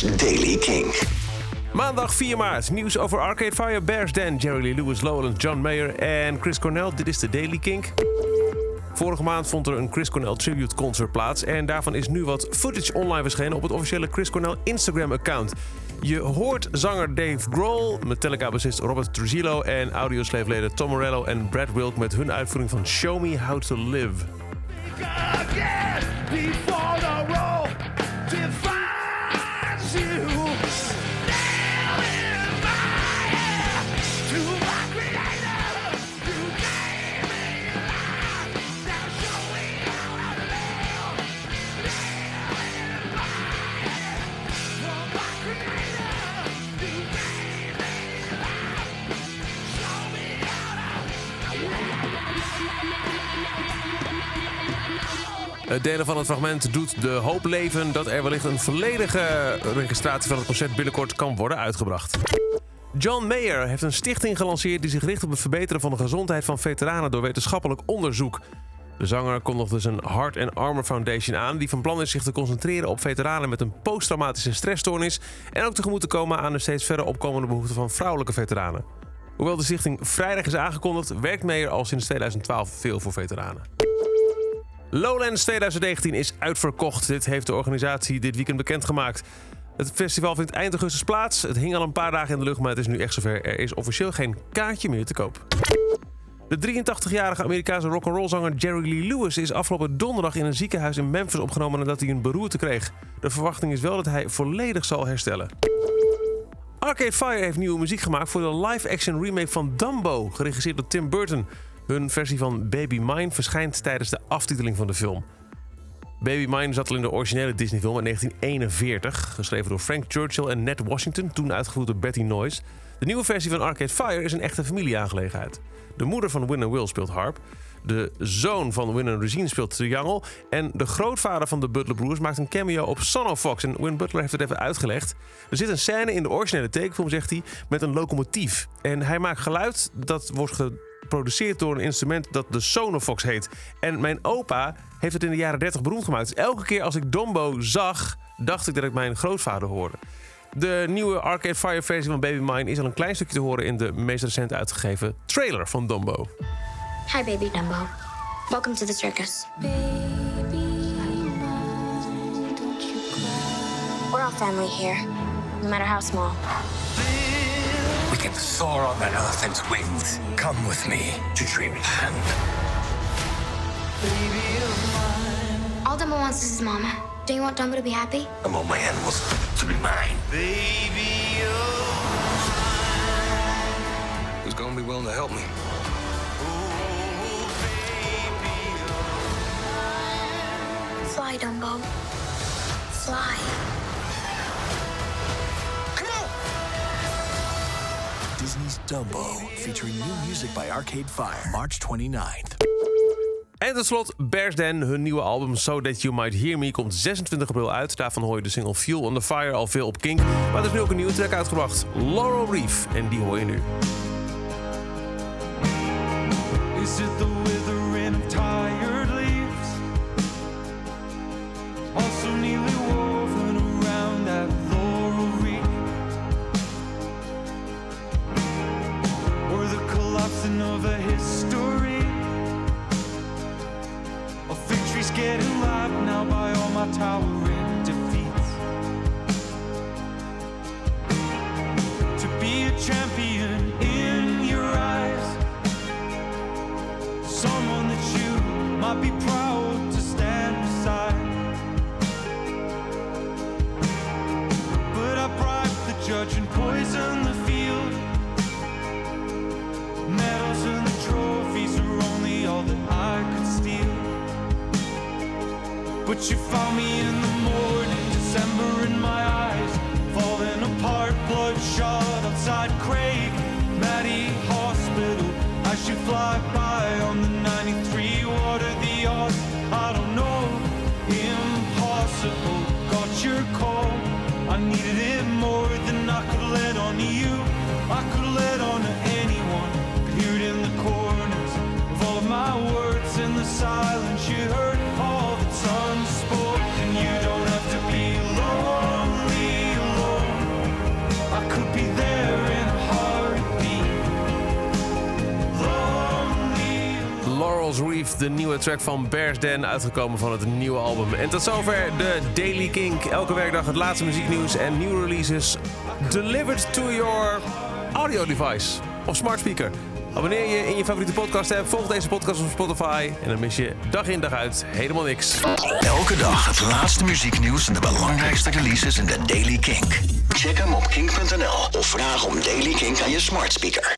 Daily Kink. Maandag 4 maart. Nieuws over Arcade Fire, Bears Den, Jerry Lee Lewis, Lowland, John Mayer en Chris Cornell. Dit is de Daily Kink. Vorige maand vond er een Chris Cornell tribute concert plaats. En daarvan is nu wat footage online verschenen op het officiële Chris Cornell Instagram-account. Je hoort zanger Dave Grohl, Metallica-bassist Robert Trujillo en audiosleefleden Tom Morello en Brad Wilk met hun uitvoering van Show Me How to Live. You. Het delen van het fragment doet de hoop leven dat er wellicht een volledige registratie van het concert binnenkort kan worden uitgebracht. John Mayer heeft een stichting gelanceerd die zich richt op het verbeteren van de gezondheid van veteranen door wetenschappelijk onderzoek. De zanger kondigde zijn Heart and Armor Foundation aan, die van plan is zich te concentreren op veteranen met een posttraumatische stressstoornis en ook tegemoet te komen aan de steeds verder opkomende behoeften van vrouwelijke veteranen. Hoewel de stichting vrijdag is aangekondigd, werkt Mayer al sinds 2012 veel voor veteranen. Lowlands 2019 is uitverkocht. Dit heeft de organisatie dit weekend bekendgemaakt. Het festival vindt eind augustus plaats. Het hing al een paar dagen in de lucht, maar het is nu echt zover. Er is officieel geen kaartje meer te koop. De 83-jarige Amerikaanse rock'n'roll-zanger Jerry Lee Lewis is afgelopen donderdag in een ziekenhuis in Memphis opgenomen nadat hij een beroerte kreeg. De verwachting is wel dat hij volledig zal herstellen. Arcade Fire heeft nieuwe muziek gemaakt voor de live-action remake van Dumbo, geregisseerd door Tim Burton. Hun versie van Baby Mine verschijnt tijdens de aftiteling van de film. Baby Mine zat al in de originele Disney-film in 1941, geschreven door Frank Churchill en Ned Washington, toen uitgevoerd door Betty Noyes. De nieuwe versie van Arcade Fire is een echte familieaangelegenheid. De moeder van Win Will speelt harp, de zoon van Win and Regine speelt triangel en de grootvader van de Butler Broers maakt een cameo op Son Fox. En Win Butler heeft het even uitgelegd. Er zit een scène in de originele tekenfilm, zegt hij, met een locomotief. En hij maakt geluid dat wordt geproduceerd door een instrument dat de Sonofox heet. En mijn opa heeft het in de jaren 30 beroemd gemaakt. Dus elke keer als ik Dombo zag, dacht ik dat ik mijn grootvader hoorde. De nieuwe Arcade Fire versie van Baby Mine is al een klein stukje te horen in de meest recent uitgegeven trailer van Dombo. Hi, baby Dumbo. Welcome to the circus. We're all family here, no matter how small. We can soar on that elephant's wings. Come with me to Dreamland. Baby all Dumbo wants is his mama. Do you want Dumbo to be happy? I want my animals to be mine. Baby, Who's gonna be willing to help me? Fly, Dumbo. Fly. Disney's Dumbo, featuring new music by Arcade Fire, March 29th. En tot slot, Bears Den, hun nieuwe album So That You Might Hear Me, komt 26 april uit. Daarvan hoor je de single Fuel on the Fire al veel op Kink. Maar er is nu ook een nieuwe track uitgebracht, Laurel Reef. En die hoor je nu. Is it the now by all my towering But you found me in the morning, December in my eyes, falling apart, bloodshot outside Craig, Maddie Hospital. As you fly by on the 93, what are the odds? I don't know. Impossible. Got your call. I needed it more than I could let on to you. I could let on to Laurel's Reef, de nieuwe track van Bears Den, uitgekomen van het nieuwe album. En tot zover de Daily Kink. Elke werkdag het laatste muzieknieuws en nieuwe releases delivered to your audio device of smart speaker. Abonneer je in je favoriete podcast app, volg deze podcast op Spotify en dan mis je dag in dag uit helemaal niks. Elke dag het laatste muzieknieuws en de belangrijkste releases in de Daily Kink. Check hem op kink.nl of vraag om Daily Kink aan je smart speaker.